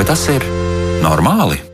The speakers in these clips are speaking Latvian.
Vai tas ir normāli?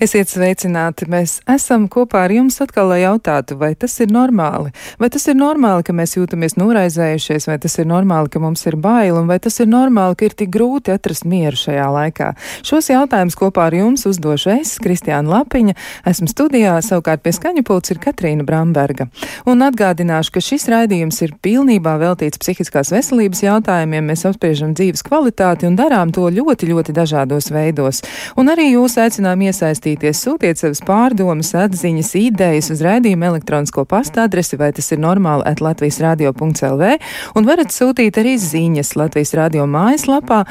Esiet sveicināti! Mēs esam kopā ar jums atkal, lai jautātu, vai tas ir normāli? Vai tas ir normāli, ka mēs jūtamies noraizējušies, vai tas ir normāli, ka mums ir bail, un vai tas ir normāli, ka ir tik grūti atrast mieru šajā laikā? Šos jautājumus kopā ar jums uzdošu es, Kristiāna Lapiņa. Esmu studijā, savukārt pie skaņu pults ir Katrīna Bramberga. Un atgādināšu, ka šis raidījums ir pilnībā veltīts psihiskās veselības jautājumiem. Mēs apspriežam dzīves kvalitāti un darām to ļoti, ļoti dažādos veidos. Un arī jūs aicinām iesaistīt iesaistīties, sūtiet savas pārdomas, atziņas, idejas uz raidījumu elektronisko pasta adresi, vai tas ir normāli at Latvijas radio.lv, un varat sūtīt arī ziņas Latvijas radio mājaslapā,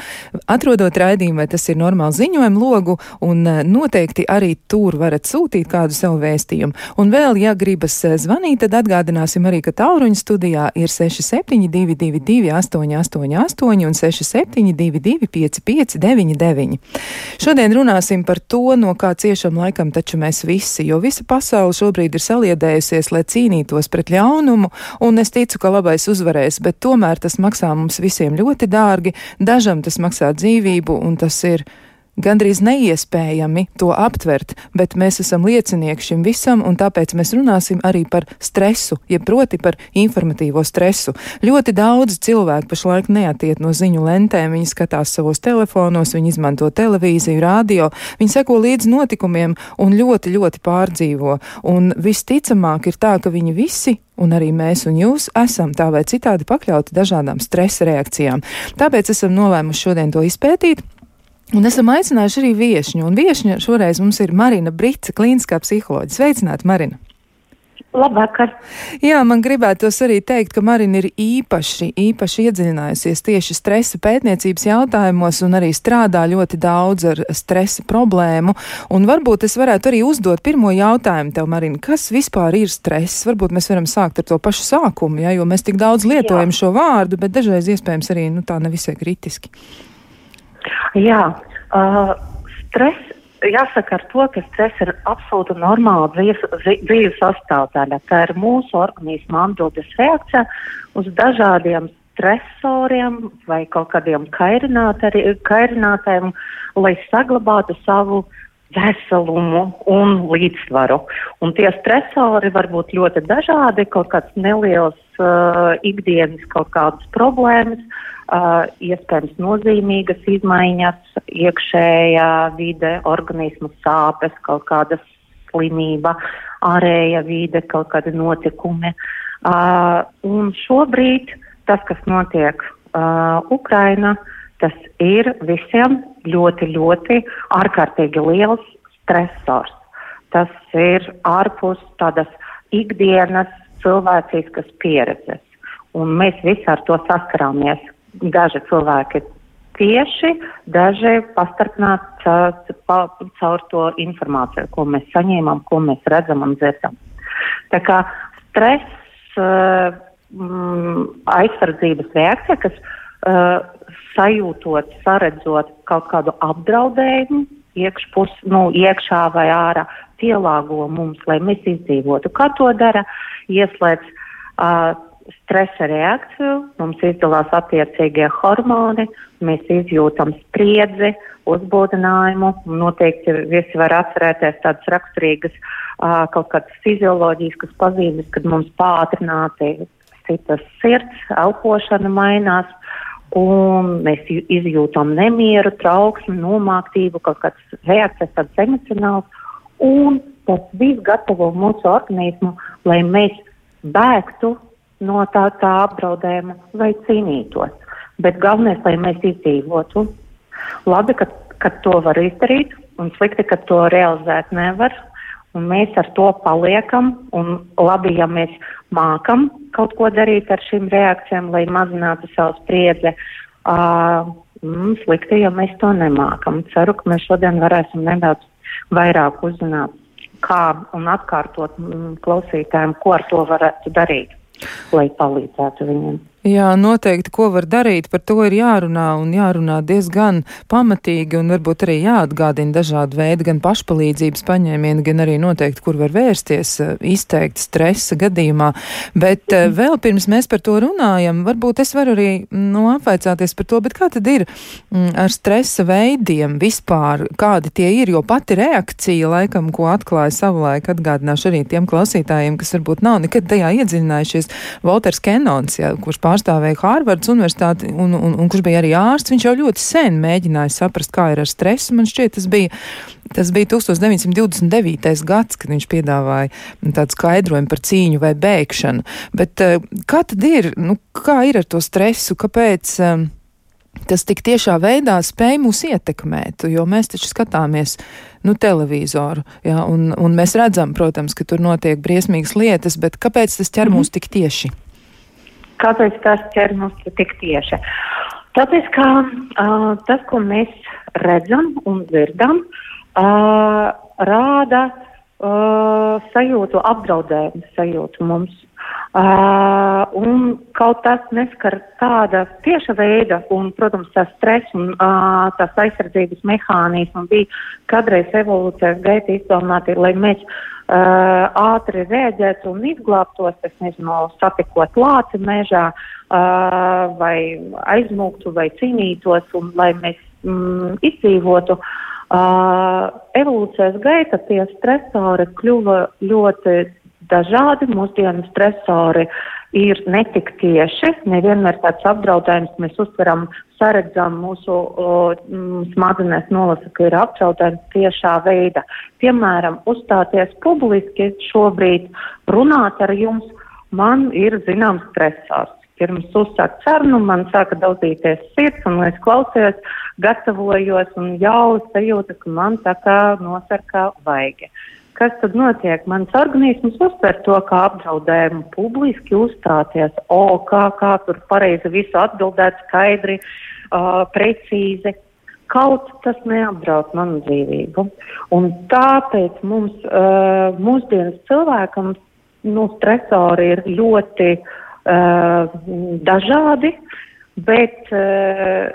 atrodot raidījumu, vai tas ir normāli ziņojumu logu, un eh, noteikti arī tur varat sūtīt kādu savu vēstījumu. Un vēl, ja gribas eh, zvanīt, tad atgādināsim arī, ka tālruņa studijā ir 6722 888 un 6722 559. Šodien runāsim par to, no kā cieš ciešam laikam taču mēs visi, jo visa pasaule šobrīd ir saliedējusies, lai cīnītos pret ļaunumu, un es ticu, ka labais uzvarēs, bet tomēr tas maksā mums visiem ļoti dārgi, dažam tas maksā dzīvību, un tas ir gandrīz neiespējami to aptvert, bet mēs esam liecinieki šim visam, un tāpēc mēs runāsim arī par stresu, jeb proti par informatīvo stresu. Ļoti daudz cilvēku pašlaik neatiet no ziņu lentēm, viņi skatās savos telefonos, viņi izmanto televīziju, radio, viņi seko līdz notikumiem un ļoti, ļoti pārdzīvo. Un visticamāk ir tā, ka viņi visi un arī mēs un jūs esam tā vai citādi pakļauti dažādām stresa reakcijām. Tāpēc esam nolēmuši šodien to izpētīt. Un esam aicinājuši arī viesņu, un viesņa šoreiz mums ir Marina Brica, klīniskā psiholoģija. Sveicināti, Marina! Labvakar! Jā, man gribētos arī teikt, ka Marina ir īpaši, īpaši iedziļinājusies tieši stresa pētniecības jautājumos un arī strādā ļoti daudz ar stresa problēmu. Un varbūt es varētu arī uzdot pirmo jautājumu tev, Marina, kas vispār ir stress? Varbūt mēs varam sākt ar to pašu sākumu, ja, jo mēs tik daudz lietojam Jā. šo vārdu, bet dažreiz iespējams arī nu, tā nevisai kritiski. Jā, uh, stress. Jāsaka ar to, ka stress ir absolūti normāla dzīves sastāvdaļa. Tā ir mūsu organisma atbildes reakcija uz dažādiem stresoriem vai kaut kādiem kairinātājiem, lai saglabātu savu veselumu un līdzsvaru. Un tie stresori var būt ļoti dažādi, kaut kāds neliels uh, ikdienas kaut kādas problēmas, uh, iespējams nozīmīgas izmaiņas, iekšējā vide, organismu sāpes, kaut kāda slimība, ārēja vide, kaut kādi notikumi. Uh, un šobrīd tas, kas notiek uh, Ukraina, tas ir visiem ļoti, ļoti ārkārtīgi liels stresors. Tas ir ārpus tādas ikdienas cilvēciskas pieredzes. Un mēs visi ar to saskarāmies daži cilvēki tieši, daži pastarpināt caur, caur to informāciju, ko mēs saņēmām, ko mēs redzam un dzirdam. Tā kā stress, uh, mm, aizsardzības reakcija, kas uh, sajūtot, saredzot kaut kādu apdraudējumu, iekšpus, nu, iekšā vai ārā, pielāgo mums, lai mēs izdzīvotu. Kā to dara? Ieslēdz uh, stresa reakciju, mums izdalās attiecīgie hormoni, mēs izjūtam spriedzi, uzbūdinājumu. Noteikti visi var atcerēties tādas raksturīgas kaut kādas fizioloģiskas pazīmes, kad mums pātrināti citas sirds, elpošana mainās. Un mēs izjūtam nemieru, trauksmi, nomāktību, kaut kādas reakcijas, tādas emocionālas. Un tas viss gatavo mūsu organismu, lai mēs bēgtu no tā, tā apdraudējuma vai cīnītos. Bet galvenais, lai mēs izdzīvotu. Labi, ka, ka to var izdarīt, un slikti, ka to realizēt nevar. Un mēs ar to paliekam, un labi, ja mēs mākam kaut ko darīt ar šīm reakcijām, lai mazinātu savu spriedzi. Uh, mm, slikti, ja mēs to nemākam. Ceru, ka mēs šodien varēsim nedaudz vairāk uzzināt, kā un atkārtot mm, klausītājiem, ko ar to varētu darīt lai palīdzētu viņiem. Jā, noteikti, ko var darīt, par to ir jārunā un jārunā diezgan pamatīgi un varbūt arī jāatgādina dažādi veidi, gan pašpalīdzības paņēmieni, gan arī noteikti, kur var vērsties eh, izteikti stresa gadījumā. Bet mm. vēl pirms mēs par to runājam, varbūt es varu arī nu, apvaicāties par to, bet kā tad ir mm, ar stresa veidiem vispār, kādi tie ir, jo pati reakcija laikam, ko atklāja savulaik, atgādināšu arī tiem klausītājiem, kas varbūt nav nekad tajā iedziļinājušies, Walters Kenons, jā, kurš pārstāvēja Hārvards universitāti un, un, un kurš bija arī ārsts, viņš jau ļoti sen mēģināja saprast, kā ir ar stresu. Man šķiet, tas bija, tas bija 1929. gads, kad viņš piedāvāja tādu skaidrojumu par cīņu vai bēgšanu. Bet eh, kā tad ir, nu, kā ir ar to stresu, kāpēc? Eh, tas tik tiešā veidā spēj mūs ietekmēt, jo mēs taču skatāmies nu, televizoru, jā, un, un mēs redzam, protams, ka tur notiek briesmīgas lietas, bet kāpēc tas ķer mūs tik tieši? Kāpēc tas ķer mums tik tieši? Tāpēc, ka uh, tas, ko mēs redzam un dzirdam, uh, rāda uh, sajūtu, apdraudējumu sajūtu mums. Uh, un kaut tas neskar tāda tieša veida, un, protams, tas stress un uh, tās aizsardzības mehānismi bija kādreiz evolūcijas gaita izdomāti, lai mēs uh, ātri rēģētu un izglābtos, es nezinu, satikot lāci mežā, uh, vai aizmūgtu, vai cīnītos, un lai mēs mm, izdzīvotu. Uh, evolūcijas gaita tie stresori kļuva ļoti dažādi. Mūsdienu stresori ir netik tieši, nevienmēr tāds apdraudējums mēs uztveram, saredzam mūsu mm, smadzenēs nolasa, ka ir apdraudējums tiešā veida. Piemēram, uzstāties publiski šobrīd, runāt ar jums, man ir zināms stresors. Pirms uzsākt sarunu man sāka daudzīties sirds, un es klausījos, gatavojos, un jau sajūta, ka man tā kā nosarkā vaigi. Uh, kas tad notiek? Mans organisms uztver to kā apdraudējumu, publiski uzstāties, o, kā, kā tur pareizi visu atbildēt, skaidri, uh, precīzi. Kaut tas neapdraud manu dzīvību. Un tāpēc mums, uh, mūsdienas cilvēkam, nu, stresori ir ļoti uh, dažādi, bet uh,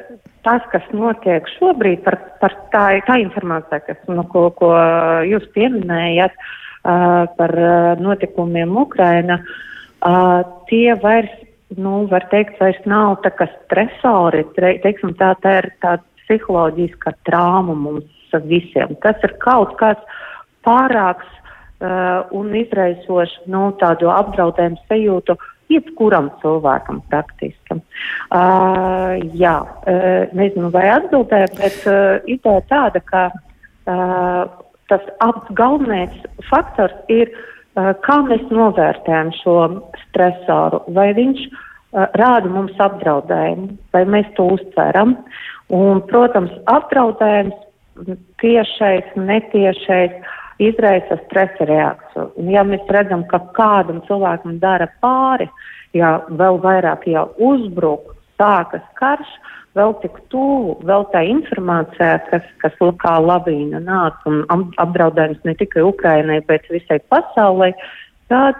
tas, kas notiek šobrīd, par, par tā, tā informācija, kas, nu, ko, ko jūs pieminējat uh, par uh, notikumiem Ukraina, tie vairs, nu, var teikt, vairs nav tā kā stresori, teiksim, tā, tā ir tā psiholoģiska trāma mums visiem. Tas ir kaut kas pārāks un izraisošs, nu, tādu apdraudējumu sajūtu jebkuram cilvēkam praktiski. Uh, jā, uh, nezinu, vai atbildēju, bet uh, ideja tāda, ka uh, tas galvenais faktors ir, uh, kā mēs novērtējam šo stresoru, vai viņš uh, rāda mums apdraudējumu, vai mēs to uztveram. Un, protams, apdraudējums tiešais, netiešais izraisa stresa reakciju. Un, ja mēs redzam, ka kādam cilvēkam dara pāri, ja vēl vairāk jau uzbruk, sākas karš, vēl tik tuvu, vēl tā informācija, kas, kas kā lavīna nāk un apdraudējums ne tikai Ukrainai, bet visai pasaulē, tad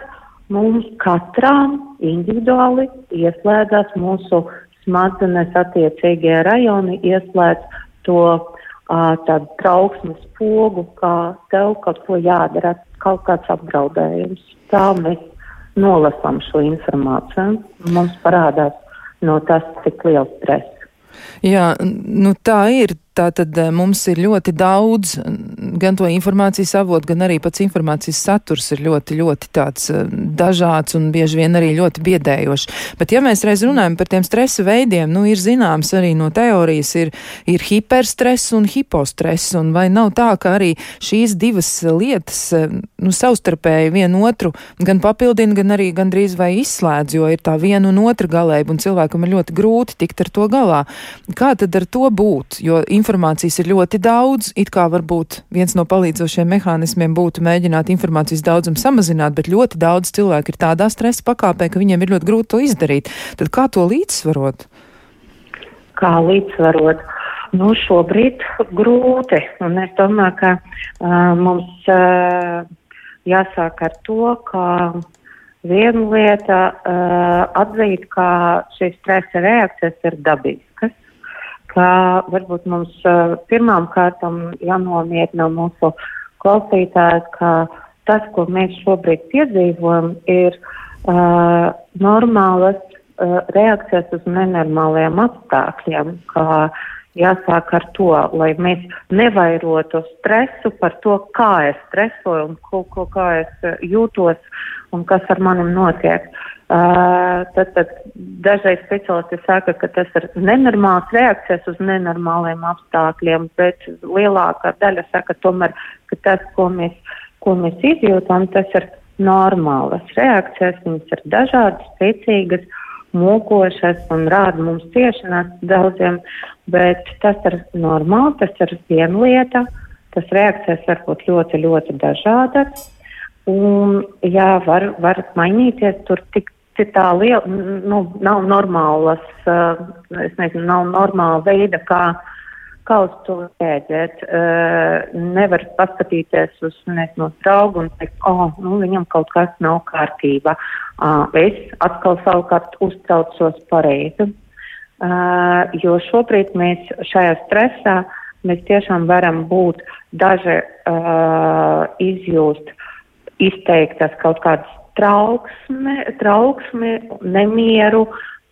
mums katram individuāli ieslēdzas mūsu smadzenes attiecīgie rajoni, ieslēdz to tādu trauksmes pogu, kā tev kaut ko jādara, kaut kāds apdraudējums. Tā mēs nolasām šo informāciju. Mums parādās no tas, cik liels stress. Jā, nu tā ir. Tātad eh, mums ir ļoti daudz gan to informācijas avotu, gan arī pats informācijas saturs ir ļoti, ļoti tāds eh, dažāds un bieži vien arī ļoti biedējošs. Bet ja mēs reiz runājam par tiem stresa veidiem, nu ir zināms arī no teorijas ir, ir hiperstress un hipostress, un vai nav tā, ka arī šīs divas lietas, eh, nu, savstarpēji vienu otru gan papildina, gan arī gandrīz vai izslēdz, jo ir tā viena un otra galēba, un cilvēkam ir ļoti grūti tikt ar to galā. Kā tad ar to būt? Jo informācijas ir ļoti daudz. It kā varbūt viens no palīdzošiem mehānismiem būtu mēģināt informācijas daudzumu samazināt, bet ļoti daudz cilvēku ir tādā stresa pakāpē, ka viņiem ir ļoti grūti to izdarīt. Tad kā to līdzsvarot? Kā līdzsvarot? Nu, šobrīd grūti. Un es domāju, ka uh, mums uh, jāsāk ar to, ka Viena lieta uh, atzīt, ka šīs stresa reakcijas ir dabiskas, ka varbūt mums uh, pirmām kārtām jānomierina mūsu klausītājs, ka tas, ko mēs šobrīd piedzīvojam, ir uh, normālas uh, reakcijas uz nenormāliem apstākļiem, kā jāsāk ar to, lai mēs nevairotu stresu par to, kā es stresoju un ko, ko, kā es jūtos un kas ar manim notiek. Uh, tad, tad dažreiz speciālisti saka, ka tas ir nenormāls reakcijas uz nenormāliem apstākļiem, bet lielākā daļa saka tomēr, ka tas, ko mēs, ko mēs izjūtam, tas ir normālas reakcijas, viņas ir dažādas, spēcīgas, mokošas un rāda mums ciešanās daudziem, bet tas ir normāli, tas ir viena lieta, tas reakcijas var būt ļoti, ļoti dažādas. Un, jā, var, var mainīties tur tik tā liela, nu, nav normālas, es nezinu, nav normāla veida, kā, kā uz to rēģēt. Nevar paskatīties uz, nezinu, draugu un teikt, oh, nu, viņam kaut kas nav kārtībā. Es atkal savukārt uztraucos pareizi. Uh, jo šobrīd mēs šajā stresā, mēs tiešām varam būt daži izjūst izteiktas kaut kādas trauksme, trauksme, nemieru,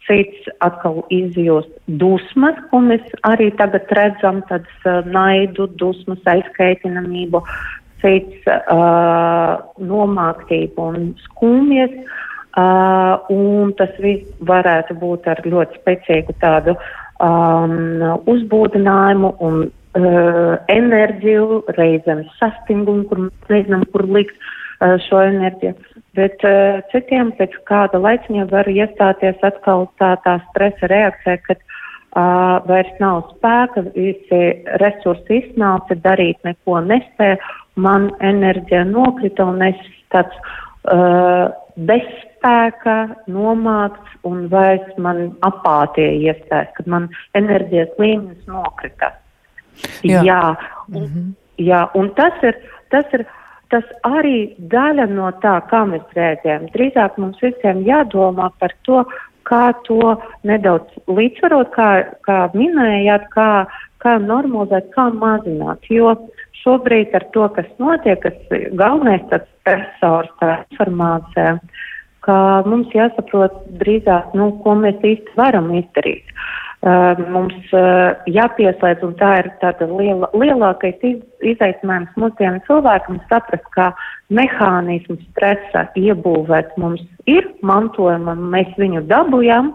cits atkal izjūst dusmas, ko mēs arī tagad redzam, tādas naidu, dusmas, aizkaitinamību, cits uh, nomāktību un skumjas. Uh, un tas viss varētu būt ar ļoti spēcīgu tādu um, uzbūdinājumu un uh, enerģiju, reizēm sastingumu, kur mēs nezinām, kur likt. Uh, šo enerģiju. Bet uh, citiem pēc kāda laiciņa var iestāties atkal tā, tā stresa reakcija, kad uh, vairs nav spēka, visi resursi iznāca, darīt neko nespēja, man enerģija nokrita un es tāds uh, bezspēka, nomākts un vairs man apātija iestājas, kad man enerģijas līmenis nokrita. Jā. Jā, un, mm -hmm. jā, un tas ir, tas ir tas arī daļa no tā, kā mēs rēģējam. Drīzāk mums visiem jādomā par to, kā to nedaudz līdzsvarot, kā, kā minējāt, kā, kā normalizēt, kā mazināt. Jo šobrīd ar to, kas notiek, kas galvenais tāds stresors, tā informācija, ka mums jāsaprot drīzāk, nu, ko mēs īsti varam izdarīt. Uh, mums jāpieslēdz, un tā ir tāda liela, lielākais iz, izaicinājums mūsdienu cilvēkam saprast, kā mehānismu stresa iebūvēt mums ir mantojama, mēs viņu dabujam,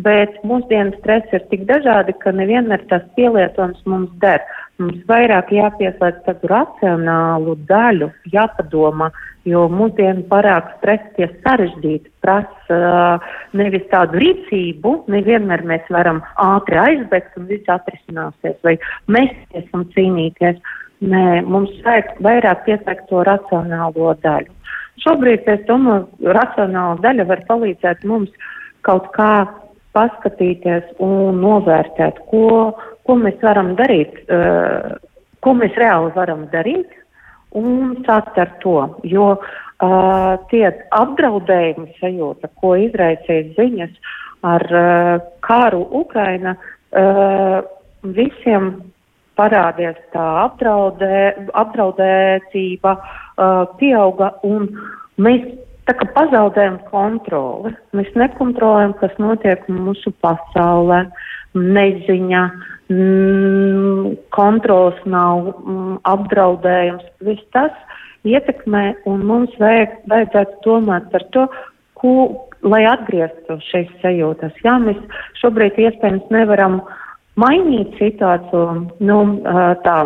bet mūsdienu stress ir tik dažādi, ka nevienmēr tas pielietojums mums der. Mums vairāk jāpieslēdz tādu racionālu daļu, jāpadomā, jo mūsdienu parāk stress tie sarežģīti prasa uh, nevis tādu rīcību, nevienmēr mēs varam ātri aizbēgt un viss atrisināsies, vai mesties un cīnīties. Nē, mums vajag vairāk pieslēgt to racionālo daļu. Šobrīd, es domāju, racionāla daļa var palīdzēt mums kaut kā paskatīties un novērtēt, ko, ko mēs varam darīt, uh, ko mēs reāli varam darīt, un sākt ar to. Jo uh, tie apdraudējumi sajūta, ko izraisīs ziņas ar uh, kāru Ukraina, uh, visiem parādies tā apdraudē, apdraudētība, uh, pieauga un mēs tā kā pazaudējam kontroli. Mēs nekontrolējam, kas notiek mūsu pasaulē, neziņa, mm, kontrols nav, mm, apdraudējums. Viss tas ietekmē, un mums vajag, vajadzētu domāt par to, ko, lai atgrieztu šīs sajūtas. Jā, mēs šobrīd iespējams nevaram uh, mainīt situāciju, nu, tā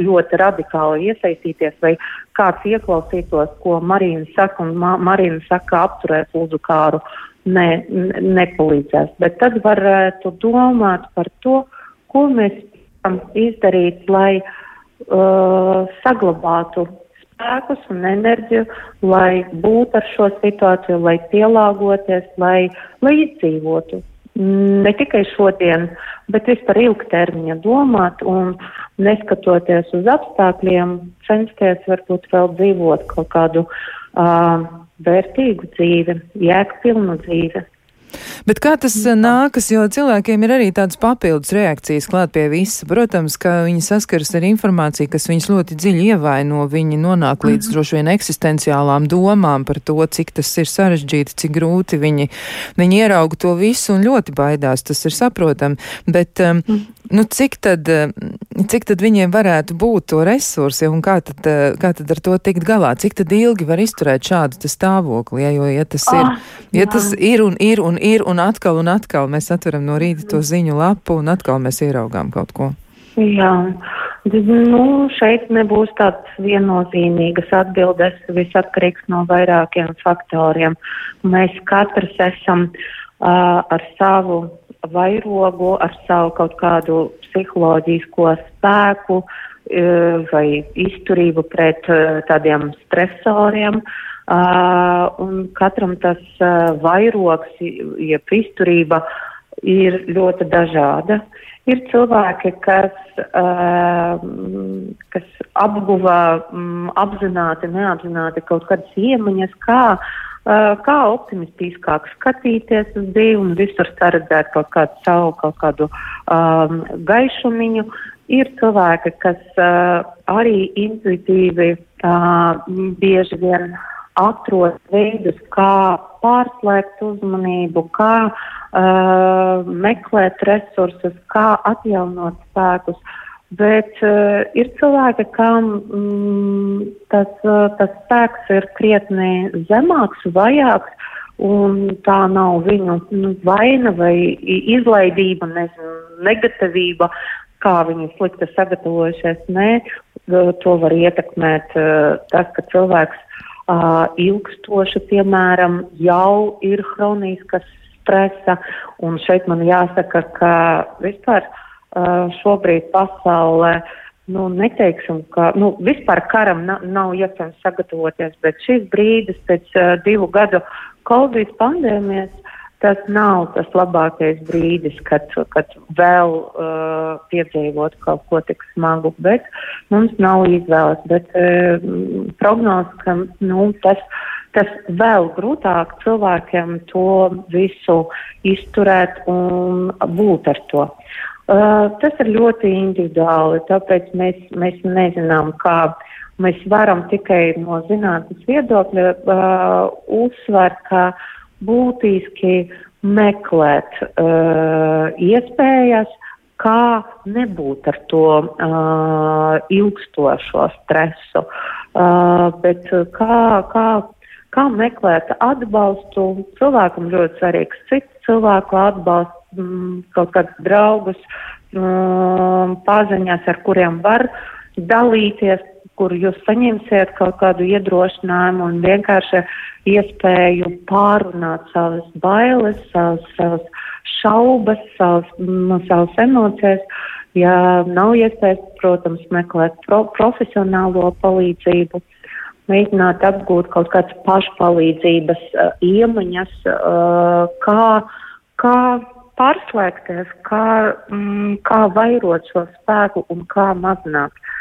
ļoti radikāli iesaistīties, vai kāds ieklausītos, ko Marīna saka, un Ma Marīna saka, apturēt lūdzu kāru, ne, nepalīdzēs. Bet tad varētu domāt par to, ko mēs varam izdarīt, lai uh, saglabātu spēkus un enerģiju, lai būtu ar šo situāciju, lai pielāgoties, lai, lai izdzīvotu ne tikai šodien, bet vispār ilgtermiņa domāt un neskatoties uz apstākļiem, censties varbūt vēl dzīvot kaut kādu uh, vērtīgu dzīvi, jēgpilnu dzīvi. Bet kā tas eh, nākas, jo cilvēkiem ir arī tādas papildus reakcijas klāt pie visa. Protams, ka viņi saskaras ar informāciju, kas viņus ļoti dziļi ievaino, viņi nonāk līdz mhm. droši vien eksistenciālām domām par to, cik tas ir sarežģīti, cik grūti viņi, viņi ierauga to visu un ļoti baidās, tas ir saprotami. Bet, um, nu, cik tad, cik tad viņiem varētu būt to resursi un kā tad, kā tad ar to tikt galā? Cik tad ilgi var izturēt šādu stāvokli, ja, jo, ja tas ir, oh, ja tas ir un ir un ir un atkal un atkal mēs atveram no rīta to ziņu lapu un atkal mēs ieraugām kaut ko. Jā, nu, šeit nebūs tāds viennozīmīgas atbildes, viss atkarīgs no vairākiem faktoriem. Mēs katrs esam uh, ar savu vairogu, ar savu kaut kādu psiholoģisko spēku uh, vai izturību pret uh, tādiem stresoriem. Uh, un katram tas uh, vairogs, jeb izturība ir ļoti dažāda. Ir cilvēki, kas, uh, kas apguva um, apzināti, neapzināti kaut kādas iemaņas, kā, uh, kā optimistiskāk skatīties uz dzīvi un visur saredzēt kaut kādu savu, kaut kādu um, gaišumiņu. Ir cilvēki, kas uh, arī intuitīvi uh, bieži vien atrod veidus, kā pārslēgt uzmanību, kā uh, meklēt resursus, kā atjaunot spēkus. Bet uh, ir cilvēki, kam mm, tas, uh, tas spēks ir krietni zemāks, vajāks, un tā nav viņu nu, vaina vai izlaidība, nezinu, negatīvība, kā viņi slikti sagatavojušies. Nē, to var ietekmēt uh, tas, ka cilvēks uh, ilgstoši, piemēram, jau ir hroniskas stresa, un šeit man jāsaka, ka vispār uh, šobrīd pasaulē, nu, neteiksim, ka, nu, vispār karam na nav iespējams sagatavoties, bet šis brīdis pēc uh, divu gadu Covid pandēmijas tas nav tas labākais brīdis, kad, kad vēl uh, piedzīvot kaut ko tik smagu, bet mums nav izvēles. Bet uh, prognoz, ka nu, tas, tas vēl grūtāk cilvēkiem to visu izturēt un būt ar to. Uh, tas ir ļoti individuāli, tāpēc mēs, mēs nezinām, kā mēs varam tikai no zinātnes viedokļa uh, uzsvērt, ka uh, būtiski meklēt uh, iespējas, kā nebūt ar to uh, ilgstošo stresu, uh, bet kā, kā, kā meklēt atbalstu. Cilvēkam ļoti svarīgs cits cilvēku atbalsts, mm, kaut kādus draugus, mm, paziņas, ar kuriem var dalīties, kur jūs saņemsiet kaut kādu iedrošinājumu un vienkārši iespēju pārunāt savas bailes, savas, savas šaubas, savas, no savas emocijas. Ja nav iespējas, protams, meklēt pro, profesionālo palīdzību, mēģināt apgūt kaut kādas pašpalīdzības uh, iemaņas, uh, kā, kā pārslēgties, kā, mm, kā vairot šo spēku un kā mazināt uh,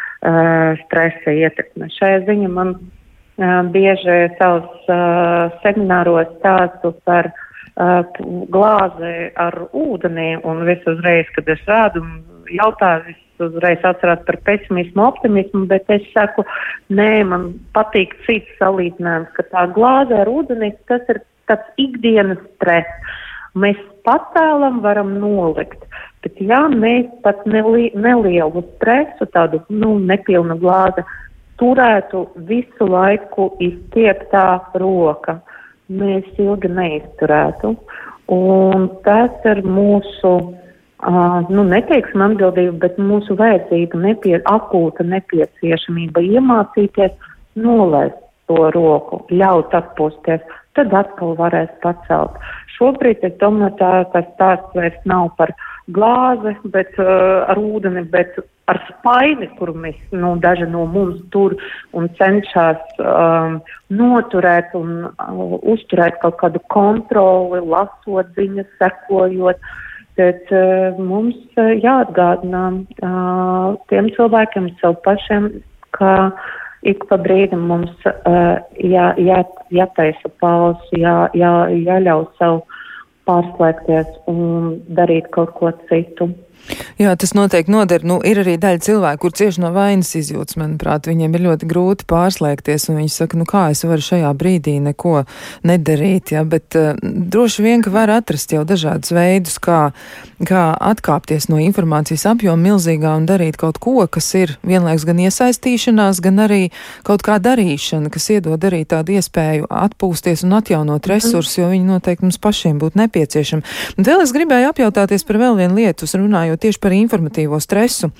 stresa ietekme. Šajā ziņā man bieži savus semināros stāstu par glāzi ar ūdeni un visu uzreiz, kad es rādu jautāju, uzreiz atcerās par pesimismu, optimismu, bet es saku, nē, man patīk cits salīdzinājums, ka tā glāze ar ūdeni, tas ir tāds ikdienas stress. Mēs patēlam varam nolikt, bet ja mēs pat neli, nelielu stresu, tādu, nu, nepilnu glāzi, turētu visu laiku izstieptā roka. Mēs ilgi neizturētu. Un tas ir mūsu, uh, nu, neteiksim atbildība, bet mūsu vajadzība, nepie, akūta nepieciešamība iemācīties nolaist to roku, ļaut atpūsties, tad atkal varēs pacelt. Šobrīd es domāju, tā, ka stāsts vairs nav par glāzi, bet uh, ar ūdeni, bet ar spaini, kuru mēs, nu, daži no mums tur un cenšas um, noturēt un uh, uzturēt kaut kādu kontroli, lasot ziņas, sekojot. Bet uh, mums uh, jāatgādina uh, tiem cilvēkiem sev pašiem, ka ik pa brīdim mums uh, jā, jā, jātaisa pauze, jā, jā, jāļauj sev pārslēgties un darīt kaut ko citu. Jā, tas noteikti noder. Nu, ir arī daļa cilvēku, kur cieši no vainas izjūtas, manuprāt, viņiem ir ļoti grūti pārslēgties, un viņi saka, nu kā es varu šajā brīdī neko nedarīt, jā, bet uh, droši vien, ka var atrast jau dažādus veidus, kā, kā atkāpties no informācijas apjoma milzīgā un darīt kaut ko, kas ir vienlaiks gan iesaistīšanās, gan arī kaut kā darīšana, kas iedod arī tādu iespēju atpūsties un atjaunot mhm. resursus, jo viņi noteikti mums pašiem būtu nepieciešami. Un vēl es gribēju apjautāties par vēl vienu lietu, runājot runājot tieši par informatīvo stresu.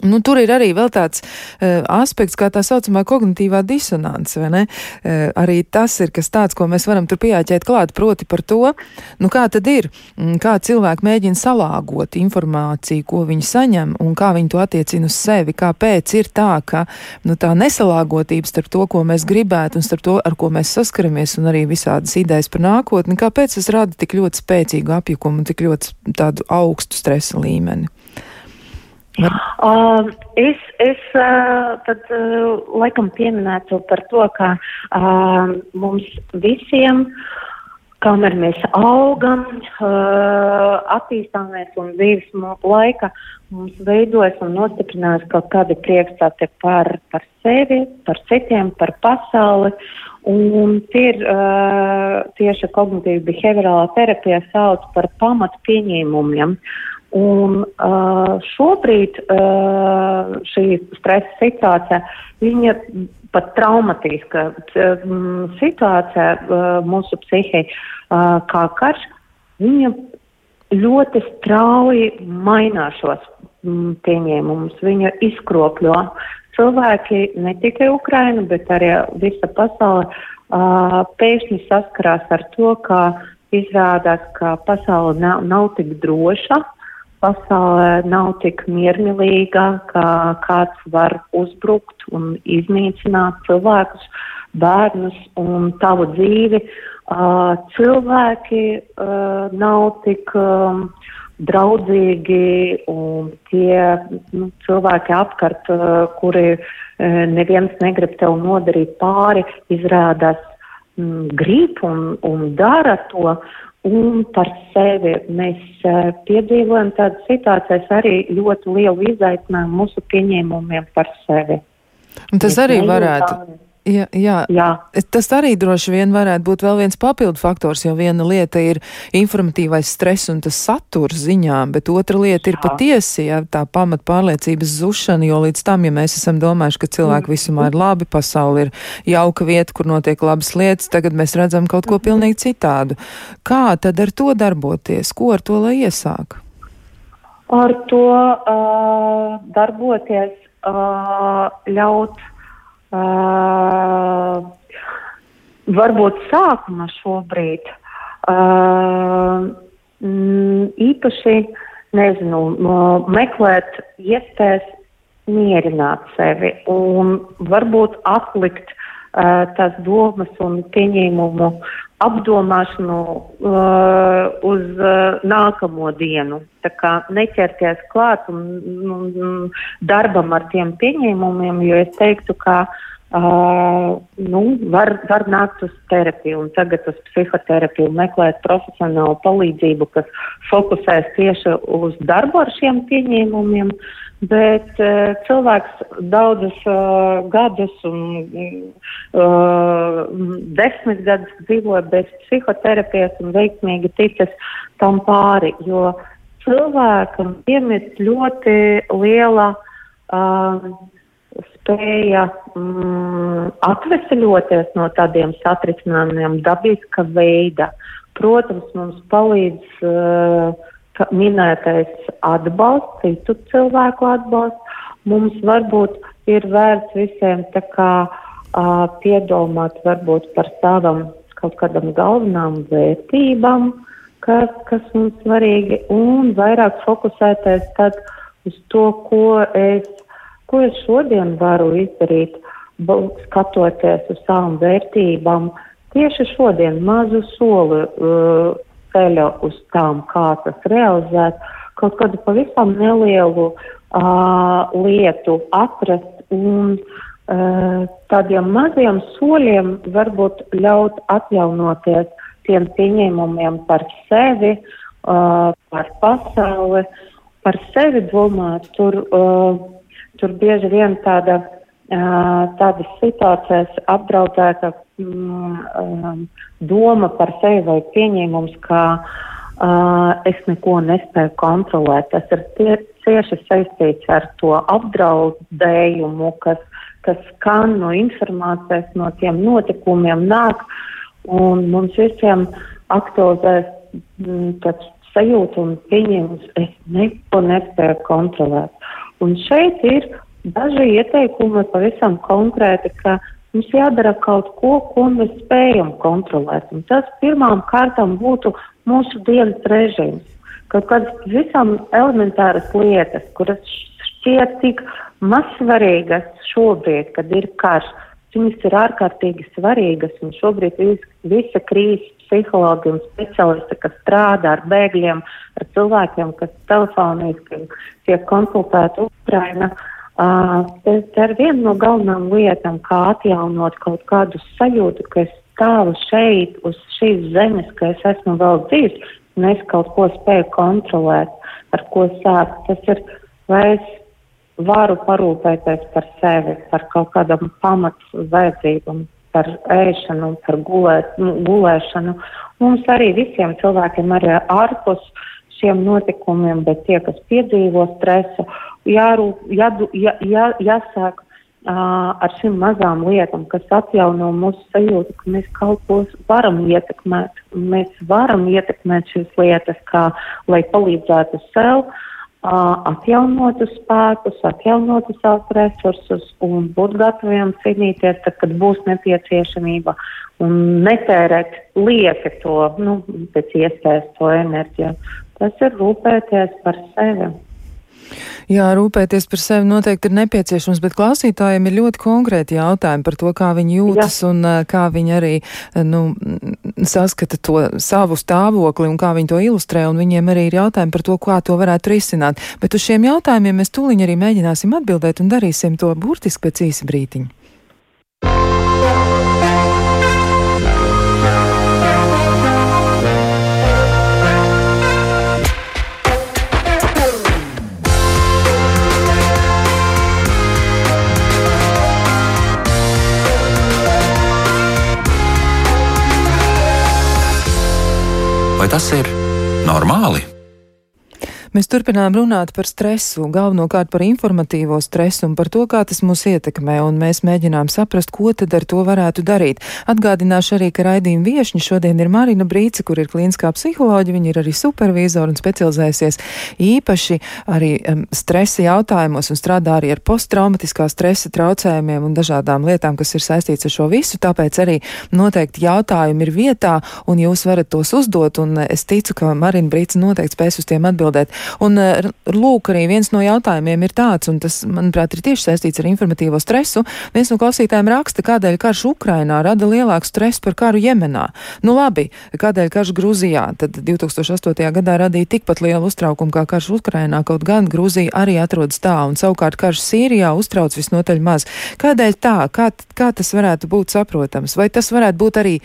Nu, tur ir arī tāds uh, aspekts, kā tā saucamā kognitīvā disonance? Uh, arī tas ir kas tāds, ko mēs varam tur pieķēt klāt, proti par to, nu kā tad ir, mm, kā cilvēki mēģina salāgot informāciju, ko viņi saņem, un kā viņi to attiecina uz sevi, kāpēc ir tā, ka, nu, tā nesalāgotība starp to, ko mēs gribētu, un starp to, ar ko mēs saskaramies, un arī visādas idejas par nākotni, kāpēc tas rada tik ļoti spēcīgu apjukumu un tik ļoti tādu augstu stresa līmeni. Var... Uh, es es uh, tad uh, laikam pieminētu par to, ka uh, mums visiem, kamēr mēs augam, uh, attīstāmies un dzīves laika, mums veidojas un nostiprinās kaut kādi priekšstati par, par sevi, par citiem, par pasauli. Un tie ir uh, tieši kognitīva behaviorālā terapija sauc par pamatu pieņēmumiem. Uh, Un uh, šobrīd uh, šī stresa situācija, viņa pat traumatiska uh, situācija uh, mūsu psihē, uh, kā karš, viņa ļoti strauji mainās šos mm, pieņēmumus, viņa izkropļo. Cilvēki, ne tikai Ukraina, bet arī visa pasaule, uh, pēkšņi saskarās ar to, ka izrādās, ka pasaule nav, nav tik droša, uh, pasaulē nav tik miermīlīga, ka kāds var uzbrukt un iznīcināt cilvēkus, bērnus un tavu dzīvi. Uh, cilvēki uh, nav tik um, draudzīgi un tie nu, cilvēki apkārt, uh, kuri neviens negrib tev nodarīt pāri, izrādās grib un, un dara to un par sevi. Mēs uh, piedzīvojam tādas situācijas arī ļoti lielu izaicinājumu mūsu pieņēmumiem par sevi. Un tas mēs arī varētu. Tā, Jā, jā. jā, tas arī droši vien varētu būt vēl viens papildu faktors, jo viena lieta ir informatīvais stress un tas saturs ziņām, bet otra lieta ir patiesi, ja tā pamat pārliecības zušana, jo līdz tam, ja mēs esam domājuši, ka cilvēki mm. visumā ir labi, pasauli ir jauka vieta, kur notiek labas lietas, tagad mēs redzam kaut ko pilnīgi citādu. Kā tad ar to darboties? Ko ar to lai iesāk? Ar to uh, darboties, uh, ļaut Uh, varbūt sākuma šobrīd. Uh, īpaši, nezinu, meklēt iespējas mierināt sevi un varbūt atlikt uh, tās domas un pieņēmumu apdomāšanu uh, uz uh, nākamo dienu. Tā kā neķerties klāt un, un darbam ar tiem pieņēmumiem, jo es teiktu, ka Uh, nu, var, var nākt uz terapiju un tagad uz psihoterapiju, meklēt profesionālu palīdzību, kas fokusēs tieši uz darbu ar šiem pieņēmumiem, bet uh, cilvēks daudzus uh, gadus un uh, desmit gadus dzīvoja bez psihoterapijas un veiksmīgi ticis tam pāri, jo cilvēkam piemīt ļoti liela uh, spēja mm, atvesaļoties no tādiem satricinājumiem dabiska veida. Protams, mums palīdz uh, minētais atbalsts, citu cilvēku atbalsts. Mums varbūt ir vērts visiem tā kā uh, piedomāt varbūt par savam kaut kādam galvenām vērtībām, kas, kas mums svarīgi, un vairāk fokusēties tad uz to, ko es ko es šodien varu izdarīt, skatoties uz savām vērtībām, tieši šodien mazu soli uh, ceļa uz tām, kā tas realizēt, kaut kādu pavisam nelielu uh, lietu atrast un uh, tādiem maziem soļiem varbūt ļaut atjaunoties tiem pieņēmumiem par sevi, uh, par pasauli, par sevi domāt. Tur, uh, tur bieži vien tāda, tādas situācijas apdraudēta um, doma par sevi vai pieņēmums, ka uh, es neko nespēju kontrolēt. Tas ir tie, cieši saistīts ar to apdraudējumu, kas, kas skan no informācijas, no tiem notikumiem nāk, un mums visiem aktualizēs mm, tāds sajūta un pieņēmums, es neko nespēju kontrolēt. Un šeit ir daži ieteikumi pavisam konkrēti, ka mums jādara kaut ko, ko mēs spējam kontrolēt. Un tas pirmām kārtām būtu mūsu dienas režīms kaut kādas visam elementāras lietas, kuras šķiet tik mazsvarīgas šobrīd, kad ir karš. Viņas ir ārkārtīgi svarīgas, un šobrīd vis, visa krīzes psihologi un speciālisti, kas strādā ar bēgļiem, ar cilvēkiem, kas telefoniski tiek konsultēti Ukraina, uh, tas ir viena no galvenām lietām, kā atjaunot kaut kādu sajūtu, ka es stāvu šeit, uz šīs zemes, ka es esmu vēl dzīves, un es kaut ko spēju kontrolēt, ar ko sākt. Tas ir, vai es varu parūpēties par sevi, par kaut kādam pamatu vajadzībām, par ēšanu, par gulēt, nu, gulēšanu. Mums arī visiem cilvēkiem arī ārpus šiem notikumiem, bet tie, kas piedzīvo stresu, jārūp, jādu, jā, jā, jāsāk ar šīm mazām lietām, kas atjauno mūsu sajūtu, ka mēs kaut ko varam ietekmēt. Mēs varam ietekmēt šīs lietas, kā, lai palīdzētu sev, atjaunotu spēkus, atjaunotu savus resursus un būt gataviem cīnīties, tad, kad būs nepieciešamība un netērēt lieki to, nu, pēc iespējas to enerģiju. Tas ir rūpēties par sevi. Jā, rūpēties par sevi noteikti ir nepieciešams, bet klausītājiem ir ļoti konkrēti jautājumi par to, kā viņi jūtas Jā. un kā viņi arī nu, saskata to savu stāvokli un kā viņi to ilustrē, un viņiem arī ir jautājumi par to, kā to varētu risināt. Bet uz šiem jautājumiem mēs tūliņ arī mēģināsim atbildēt un darīsim to burtiski pēc īsa brītiņa. Tas ir normāli? Mēs turpinām runāt par stresu, galvenokārt par informatīvo stresu un par to, kā tas mūs ietekmē, un mēs mēģinām saprast, ko tad ar to varētu darīt. Atgādināšu arī, ka raidījuma viešņi šodien ir Marina Brīce, kur ir klīniskā psiholoģija, viņa ir arī supervizora un specializēsies īpaši arī um, stresa jautājumos un strādā arī ar posttraumatiskā stresa traucējumiem un dažādām lietām, kas ir saistīts ar šo visu, tāpēc arī noteikti jautājumi ir vietā, un jūs varat tos uzdot, un es ticu, ka Marina Brīce noteikti spēs uz tiem atbildēt. Un eh, lūk, arī viens no jautājumiem ir tāds, un tas, manuprāt, ir tieši saistīts ar informatīvo stresu. Viens no klausītājiem raksta, kādēļ karš Ukrainā rada lielāku stresu par karu Jemenā. Nu labi, kādēļ karš Grūzijā tad 2008. gadā radīja tikpat lielu uztraukumu kā karš Ukrainā, kaut gan Grūzija arī atrodas tā, un savukārt karš Sīrijā uztrauc visnotaļ maz. Kādēļ tā? Kā, kā tas varētu būt saprotams? Vai tas varētu būt arī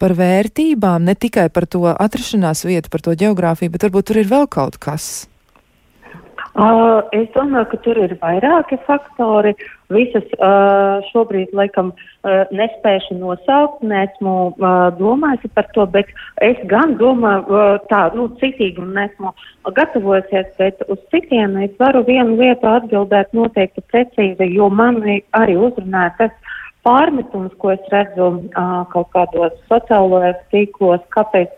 par vērtībām, ne tikai par to atrašanās vietu, par to geogrāfiju, bet varbūt tur ir vēl kaut kas. Uh, es domāju, ka tur ir vairāki faktori. Visas uh, šobrīd, laikam, uh, nespēju nosaukt, neesmu uh, domājusi par to, bet es gan domāju uh, tā, nu, citīgi un nesmu gatavojusies, bet uz citiem es varu vienu lietu atbildēt noteikti precīzi, jo man arī uzrunāja tas, pārmetums, ko es redzu uh, kaut kādos sociālajos tīklos, kāpēc,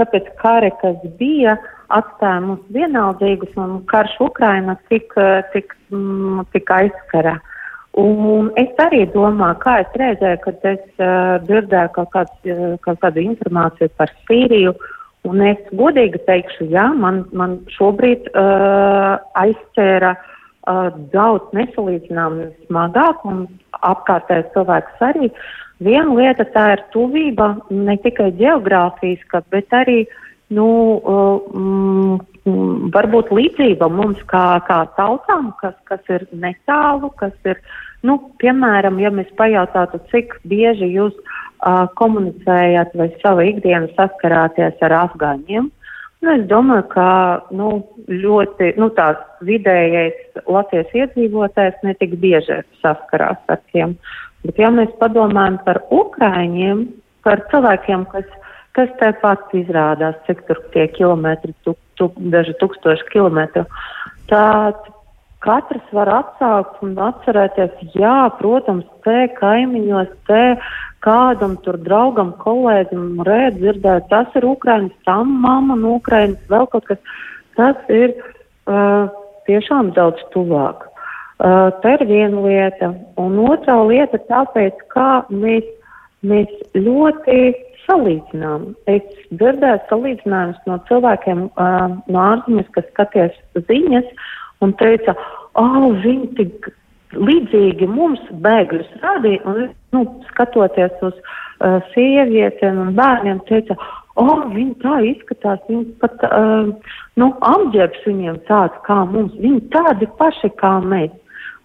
kāpēc kari, kas bija, atstāja mums vienaldzīgus un karš Ukraina tik, tik, mm, tik aizskara. Un es arī domāju, kā es redzēju, kad es uh, dzirdēju kaut, kāds, kaut kādu informāciju par Sīriju, un es godīgi teikšu, jā, man, man šobrīd uh, aizķēra uh, daudz nesalīdzināmi smagāk, un apkārtējais cilvēks arī. Viena lieta tā ir tuvība ne tikai geogrāfiska, bet arī nu, um, varbūt līdzība mums kā, kā tautām, kas, kas ir netālu, kas ir Nu, piemēram, ja mēs pajautātu, cik bieži jūs uh, komunicējat vai savu ikdienu saskarāties ar afgāņiem, nu, es domāju, ka nu, ļoti nu, tāds vidējais Latvijas iedzīvotājs netik bieži saskarās ar tiem. Bet, ja mēs padomājam par Ukraiņiem, par cilvēkiem, kas, kas tepat izrādās, cik tur tie kilometri, tu, tu, daži tūkstoši kilometru, tad katrs var atsākt un atcerēties, jā, protams, te kaimiņos, te kādam tur draugam, kolēģim rēt dzirdēt, tas ir Ukrainas, tam mamma no Ukrainas, vēl kaut kas. Tas ir uh, tiešām daudz tuvāk. Uh, tā ir viena lieta. Un otrā lieta tāpēc, kā mēs, mēs ļoti salīdzinām. Es dzirdēju salīdzinājumus no cilvēkiem uh, no ārzemēs, kas skaties ziņas un teica, oh, viņi tik līdzīgi mums bēgļus rādīja, un, nu, skatoties uz uh, sievietēm un bērniem, teica, oh, viņi tā izskatās, viņi pat, uh, nu, apģērbs viņiem tāds kā mums, viņi tādi paši kā mēs.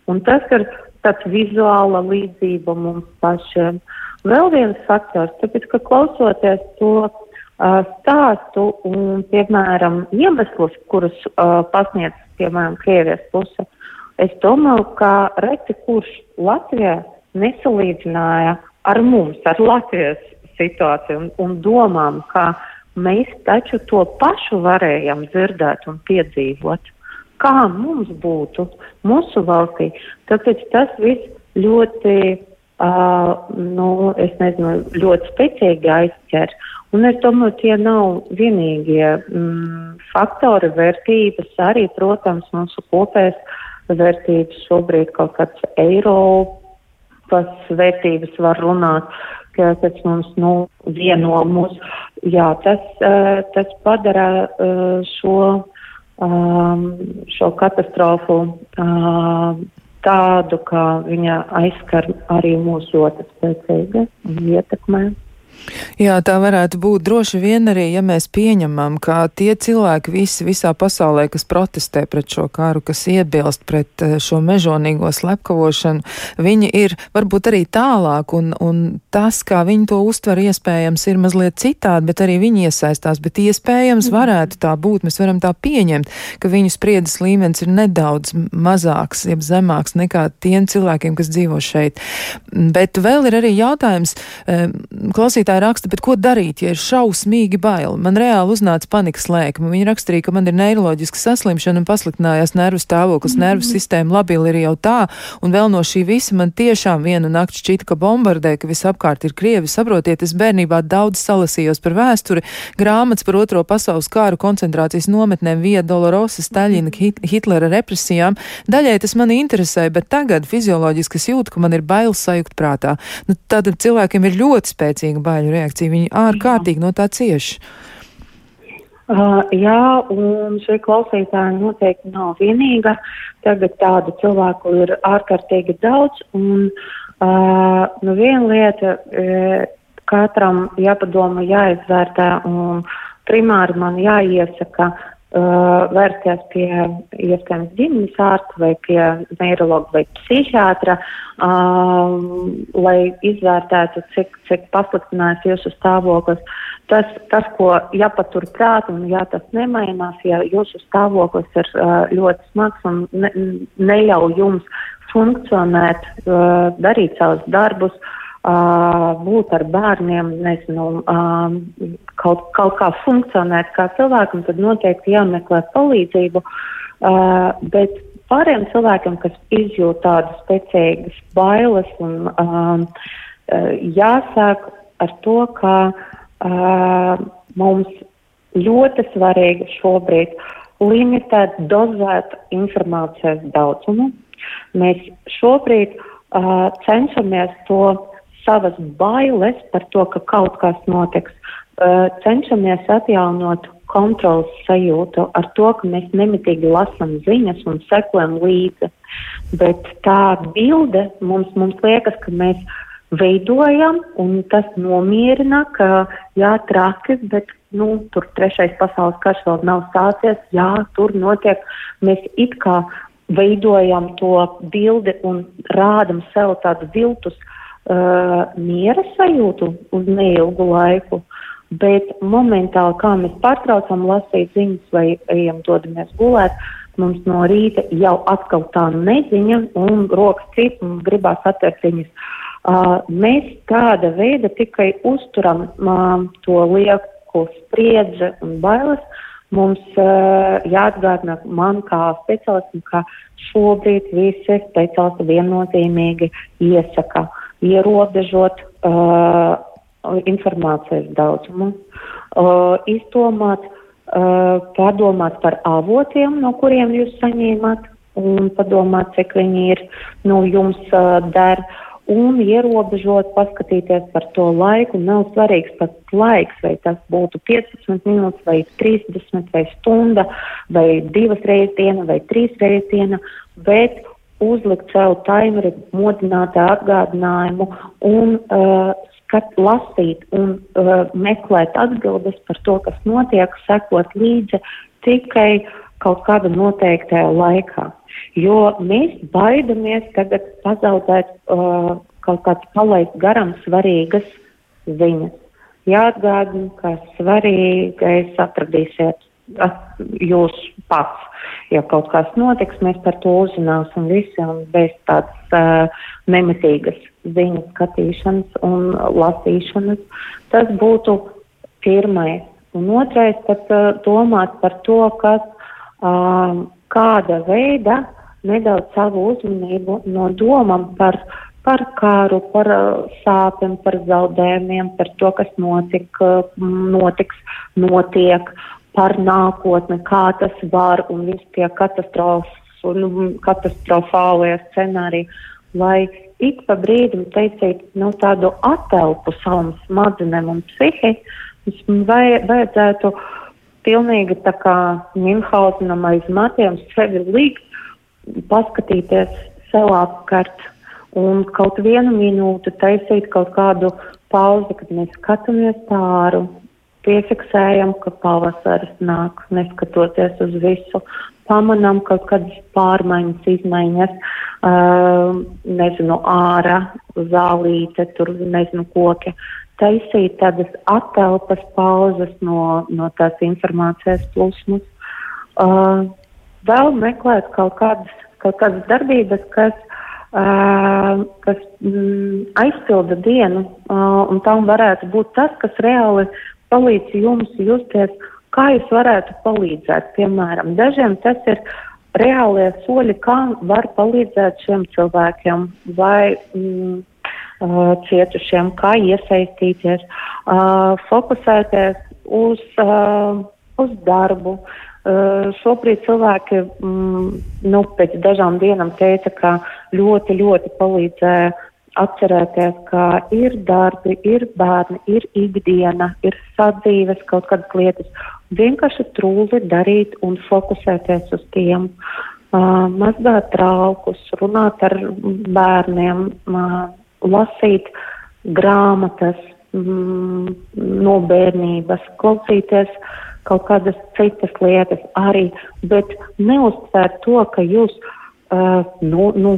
Un tas ir tāds vizuāla līdzība mums pašiem. Vēl viens faktors, tāpēc, ka klausoties to stāstu un, piemēram, iemeslus, kurus uh, pasniedz, piemēram, Krievijas puse, Es domāju, ka reti kurš Latvijā nesalīdzināja ar mums, ar Latvijas situāciju un, un domām, ka mēs taču to pašu varējam dzirdēt un piedzīvot. Kā mums būtu mūsu valstī? Tāpēc tas viss ļoti, uh, nu, es nezinu, ļoti spēcīgi aizķer. Un es domāju, tie nav vienīgie mm, faktori, vērtības, arī, protams, mūsu kopējais vērtības, šobrīd kaut kāds Eiropas vērtības var runāt, ka tas mums nu, vieno mūs. Jā, tas, uh, tas padara uh, šo, um, šo katastrofu uh, tādu, ka viņa aizskar arī mūsu ļoti spēcīgi un ietekmē. Jā, tā varētu būt. Droši vien arī, ja mēs pieņemam, ka tie cilvēki visi visā pasaulē, kas protestē pret šo kāru, kas iebilst pret eh, šo mežonīgo slepkavošanu, viņi ir varbūt arī tālāk, un, un tas, kā viņi to uztver, iespējams, ir mazliet citādi, bet arī viņi iesaistās, bet iespējams varētu tā būt, mēs varam tā pieņemt, ka viņu spriedzes līmenis ir nedaudz mazāks, jeb zemāks nekā tiem cilvēkiem, kas dzīvo šeit. Bet vēl ir arī jautājums, eh, klausītāji, klausītāja raksta, bet ko darīt, ja ir šausmīgi bail? Man reāli uznāca panikas lēkme. Viņa rakstīja, ka man ir neiroloģiska saslimšana un pasliktinājās nervu stāvoklis, mm -hmm. nervu sistēma labili ir jau tā, un vēl no šī visa man tiešām vienu nakti šķita, ka bombardē, ka visapkārt ir krievi. Saprotiet, es bērnībā daudz salasījos par vēsturi, grāmatas par otro pasaules kāru, koncentrācijas nometnēm, Via Dolorosa, Staļina, Hitlera represijām. Daļai tas mani interesē, bet tagad fizioloģiski es jūtu, ka man ir bailes sajūgt prātā. Nu, tad cilvēkiem ir ļoti spēcīga baila zāļu reakcija. Viņi ārkārtīgi no tā cieši. Uh, jā, un šī klausītāja noteikti nav vienīga. Tagad tādu cilvēku ir ārkārtīgi daudz. Un, uh, nu viena lieta, uh, katram jāpadomā, jāizvērtē, un primāri man jāiesaka vērsties pie iespējams ģimenes ārsta vai pie neiroloģa vai psihiatra, uh, lai izvērtētu, cik, cik pasliktinājis jūsu stāvoklis. Tas, tas, ko jāpatur prāt un ja tas nemainās, ja jūsu stāvoklis ir uh, ļoti smags un ne, neļauj jums funkcionēt, uh, darīt savus darbus, Uh, būt ar bērniem, nezinu, uh, kaut, kaut kā funkcionēt kā cilvēkam, tad noteikti jāmeklē palīdzību. Uh, bet pārējiem cilvēkiem, kas izjūt tādas spēcīgas bailes, un uh, jāsāk ar to, ka uh, mums ļoti svarīgi šobrīd limitēt, dozēt informācijas daudzumu. Mēs šobrīd uh, cenšamies to savas bailes par to, ka kaut kas notiks, cenšamies atjaunot kontrolas sajūtu ar to, ka mēs nemitīgi lasām ziņas un sekojam līdzi. Bet tā bilde mums, mums liekas, ka mēs veidojam, un tas nomierina, ka jā, traki, bet nu, tur trešais pasaules karš vēl nav sācies, jā, tur notiek. Mēs it kā veidojam to bildi un rādam sev tādu viltus uh, miera sajūtu uz neilgu laiku. Bet momentāli, kā mēs pārtraucam lasīt ziņas vai ejam dodamies gulēt, mums no rīta jau atkal tā neziņa un rokas cīt un gribās atvērt ziņas. Uh, mēs tāda veida tikai uzturam uh, to lieku spriedzi un bailes. Mums uh, jāatgādina man kā speciālistam, ka šobrīd visi speciālisti viennozīmīgi iesaka ierobežot uh, informācijas daudzumu, uh, izdomāt, uh, padomāt par avotiem, no kuriem jūs saņēmat, un padomāt, cik viņi ir nu, jums uh, der, un ierobežot, paskatīties par to laiku. Nav svarīgs pats laiks, vai tas būtu 15 minūtes, vai 30, vai stunda, vai divas reizes diena, vai trīs reizes diena, bet uzlikt savu taimeri, modināt atgādinājumu un uh, skat, lasīt un uh, meklēt atbildes par to, kas notiek, sekot līdzi tikai kaut kāda noteiktā laikā. Jo mēs baidamies tagad pazaudēt uh, kaut kādas palaist garām svarīgas ziņas. Jāatgādina, ka svarīgais atradīsiet jūs pats. Ja kaut kas notiks, mēs par to uzzināsim visi un bez tādas uh, nemitīgas ziņu skatīšanas un lasīšanas. Tas būtu pirmais. Un otrais, pat uh, domāt par to, kas uh, kāda veida nedaudz savu uzmanību no domām par, par kāru, par uh, sāpēm, par zaudējumiem, par to, kas notika, notiks, notiek, par nākotni, kā tas var un viss tie katastrofas un nu, katastrofālie scenāriji, lai ik pa brīdim teicīt nu, tādu atelpu savam smadzenēm un psihi, vai, vajadzētu pilnīgi tā kā Minhausenam aiz matiem sevi likt, paskatīties sev apkārt un kaut vienu minūti taisīt kaut kādu pauzi, kad mēs skatāmies pāri piefiksējam, ka pavasaris nāk, neskatoties uz visu, pamanām kaut kādas pārmaiņas, izmaiņas, uh, nezinu, ārā, zālīte, tur, nezinu, koki. Taisīt tādas atelpas pauzes no, no tās informācijas plūsmas. Uh, vēl meklēt kaut kādas, kaut kādas darbības, kas Uh, kas mm, aizpilda dienu, uh, un tam varētu būt tas, kas reāli palīdz jums justies, kā jūs varētu palīdzēt. Piemēram, dažiem tas ir reālie soļi, kā var palīdzēt šiem cilvēkiem vai mm, cietušiem, kā iesaistīties, uh, fokusēties uz, uh, uz darbu. Uh, šobrīd cilvēki mm, nu, pēc dažām dienām teica, ka ļoti, ļoti palīdzēja atcerēties, ka ir darbi, ir bērni, ir ikdiena, ir sadzīves kaut kādas lietas. Vienkārši trūli darīt un fokusēties uz tiem. Uh, mazgāt traukus, runāt ar bērniem, uh, lasīt grāmatas mm, no bērnības, klausīties kaut kādas citas lietas arī, bet neuzsvērt to, ka jūs uh, uh, nu, nu,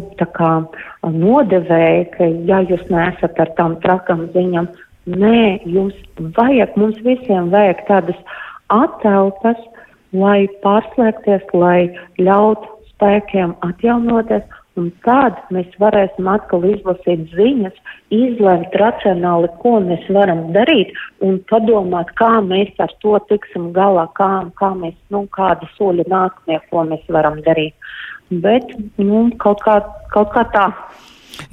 nodevēja, ka ja jūs nesat ar tām trakām ziņām, nē, jums vajag, mums visiem vajag tādas atelpas, lai pārslēgties, lai ļaut spēkiem atjaunoties, un tad mēs varēsim atkal izlasīt ziņas, izlemt racionāli, ko mēs varam darīt, un padomāt, kā mēs ar to tiksim galā, kā, kā mēs, nu, kādi soļi nākamie, ko mēs varam darīt bet nu, kaut, kā, kaut kā tā.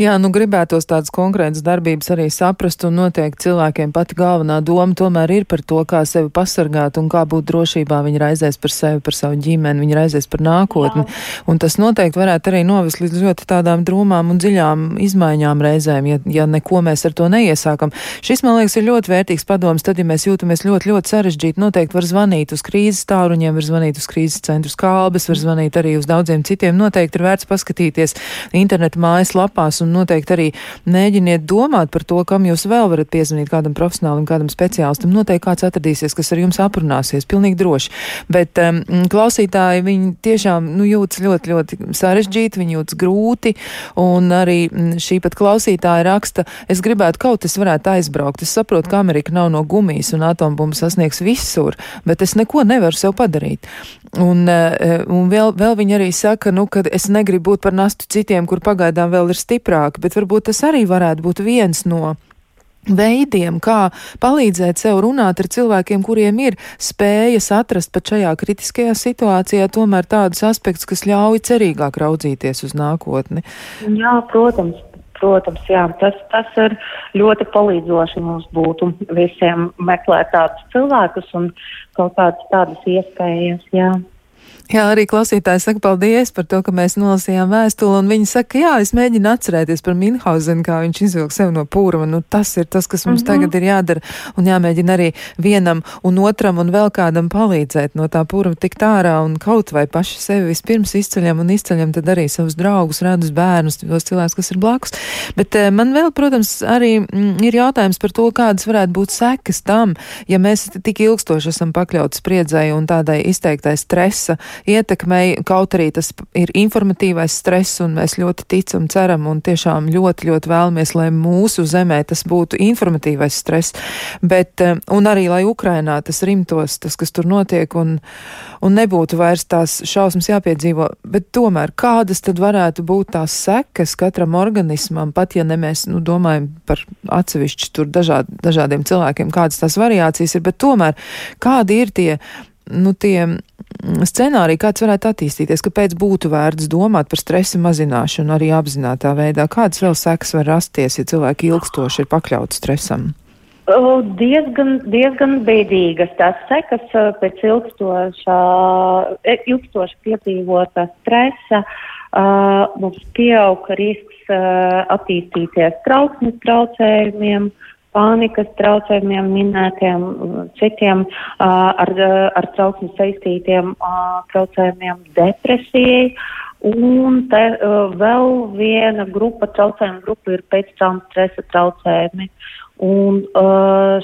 Jā, nu gribētos tādas konkrētas darbības arī saprast, un noteikti cilvēkiem pati galvenā doma tomēr ir par to, kā sevi pasargāt un kā būt drošībā. Viņi raizēs par sevi, par savu ģimeni, viņi raizēs par nākotni. Jā. Un tas noteikti varētu arī novest līdz ļoti tādām drūmām un dziļām izmaiņām reizēm, ja, ja neko mēs ar to neiesākam. Šis, man liekas, ir ļoti vērtīgs padoms. Tad, ja mēs jūtamies ļoti, ļoti sarežģīti, noteikti var zvanīt uz krīzes tāruņiem, var zvanīt uz krīzes centru skābes, var zvanīt arī uz daudziem citiem. Noteikti ir vērts paskatīties interneta mājaslapās sarunās, un noteikti arī mēģiniet domāt par to, kam jūs vēl varat piezvanīt kādam profesionālim, kādam speciālistam. Noteikti kāds atradīsies, kas ar jums aprunāsies, pilnīgi droši. Bet um, klausītāji, viņi tiešām nu, jūtas ļoti, ļoti sarežģīti, viņi jūtas grūti, un arī šī pat klausītāja raksta, es gribētu kaut es varētu aizbraukt. Es saprotu, ka Amerika nav no gumijas un atombumba sasniegs visur, bet es neko nevaru sev padarīt. Un, uh, un vēl, vēl viņi arī saka, nu, ka es negribu būt par nastu citiem, kur pagaidām vēl ir stiprāki, bet varbūt tas arī varētu būt viens no veidiem, kā palīdzēt sev runāt ar cilvēkiem, kuriem ir spējas atrast pat šajā kritiskajā situācijā tomēr tādus aspektus, kas ļauj cerīgāk raudzīties uz nākotni. Jā, protams. Protams, jā, tas, tas ir ļoti palīdzoši mums būtu visiem meklēt tādus cilvēkus un kaut kādas tādas iespējas. Jā. Jā, arī klausītāji saka paldies par to, ka mēs nolasījām vēstuli, un viņi saka, jā, es mēģinu atcerēties par Minhausenu, kā viņš izvilka sev no pūruma. Nu, tas ir tas, kas mums mm -hmm. tagad ir jādara, un jāmēģina arī vienam un otram un vēl kādam palīdzēt no tā pūruma tikt ārā un kaut vai paši sevi vispirms izceļam un izceļam tad arī savus draugus, radus bērnus, tos cilvēkus, kas ir blakus. Bet eh, man vēl, protams, arī mm, ir jautājums par to, kādas varētu būt sekas tam, ja mēs tik ilgstoši esam pakļauti spriedzai un tādai izteiktai stresa ietekmei, kaut arī tas ir informatīvais stress, un mēs ļoti ticam, ceram un tiešām ļoti, ļoti vēlamies, lai mūsu zemē tas būtu informatīvais stress, bet, eh, un arī, lai Ukrainā tas rimtos, tas, kas tur notiek, un, un nebūtu vairs tās šausmas jāpiedzīvo, bet tomēr kādas tad varētu būt tās sekas katram organismam, pat ja ne mēs, nu, domājam par atsevišķi tur dažād, dažādiem cilvēkiem, kādas tās variācijas ir, bet tomēr kādi ir tie, nu, tie scenāriju, kāds varētu attīstīties, kāpēc būtu vērts domāt par stresa mazināšanu arī apzinātā veidā? Kādas vēl sekas var rasties, ja cilvēki ilgstoši ir pakļauti stresam? Diezgan, diezgan bēdīgas tās sekas pēc ilgstošā, e, ilgstoši piedzīvota stresa. Uh, mums pieaug risks uh, attīstīties trauksmes traucējumiem, uh, pānikas traucējumiem, minētiem citiem ar, ar trauksmi saistītiem traucējumiem, depresijai. Un te vēl viena grupa traucējumu grupa ir pēctraumas stresa traucējumi. Un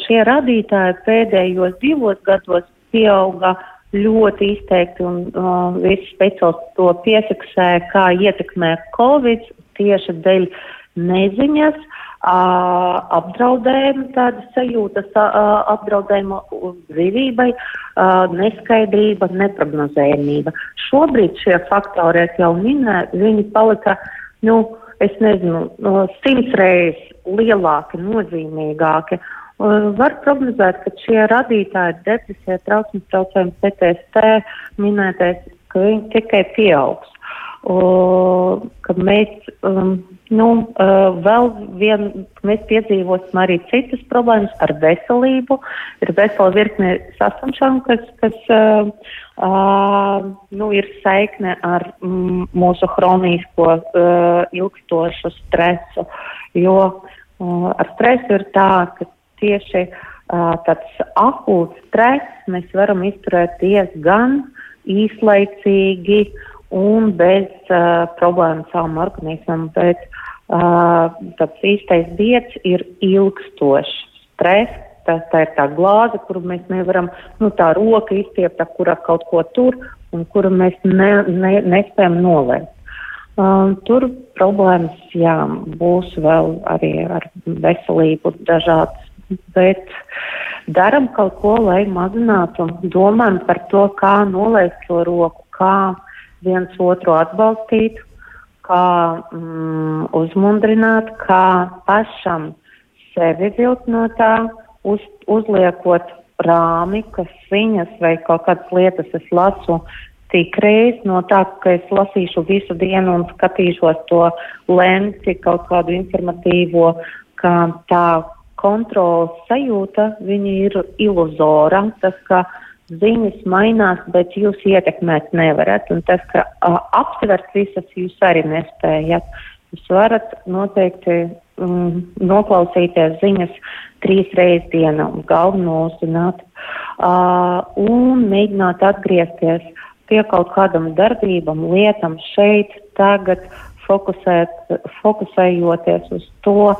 šie radītāji pēdējos divos gados pieauga ļoti izteikti un uh, visi speciālisti to piesaksē, kā ietekmē Covid tieši dēļ neziņas. Uh, apdraudējumu, tādas sajūtas apdraudējuma dzīvībai, neskaidrība, neprognozējumība. Šobrīd šie faktori, es jau minēju, viņi palika, nu, es nezinu, simts reizes lielāki, nozīmīgāki. Var prognozēt, ka šie radītāji, depresija, trauksmes traucējumi, PTSD, minētais, ka viņi tikai pieaugs. O, ka mēs um, Nu, uh, vēl vien, mēs piedzīvosim arī citas problēmas ar veselību. Ir vesela virkne saslimšanu, kas, kas uh, uh, nu, ir saikne ar mm, mūsu hronisko uh, ilgstošu stresu. Jo uh, ar stresu ir tā, ka tieši uh, tāds akūts stress mēs varam izturēt diezgan īslaicīgi un bez uh, problēmu savam organismam. Bet uh, tāds īstais diets ir ilgstošs stress. Tas, tā ir tā glāze, kuru mēs nevaram, nu tā roka izstiept, kurā kaut ko tur un kuru mēs ne, ne, nespējam nolēkt. Um, tur problēmas, jā, būs vēl arī ar veselību dažādas, bet daram kaut ko, lai mazinātu, domājam par to, kā nolēkt šo roku, kā viens otru atbalstīt, kā mm, uzmundrināt, kā pašam sevi vilt no tā, uz, uzliekot rāmi, kas viņas vai kaut kādas lietas es lasu tik reiz no tā, ka es lasīšu visu dienu un skatīšos to lenti, kaut kādu informatīvo, ka tā kontrolas sajūta, ir iluzora. Tas, ka ziņas mainās, bet jūs ietekmēt nevarat. Un tas, ka uh, aptvert visas jūs arī nespējat. Jūs varat noteikti um, noklausīties ziņas trīs reizes dienā galveno uzzināt uh, un mēģināt atgriezties pie kaut kādam darbībam, lietam šeit, tagad, fokusēt, fokusējoties uz to,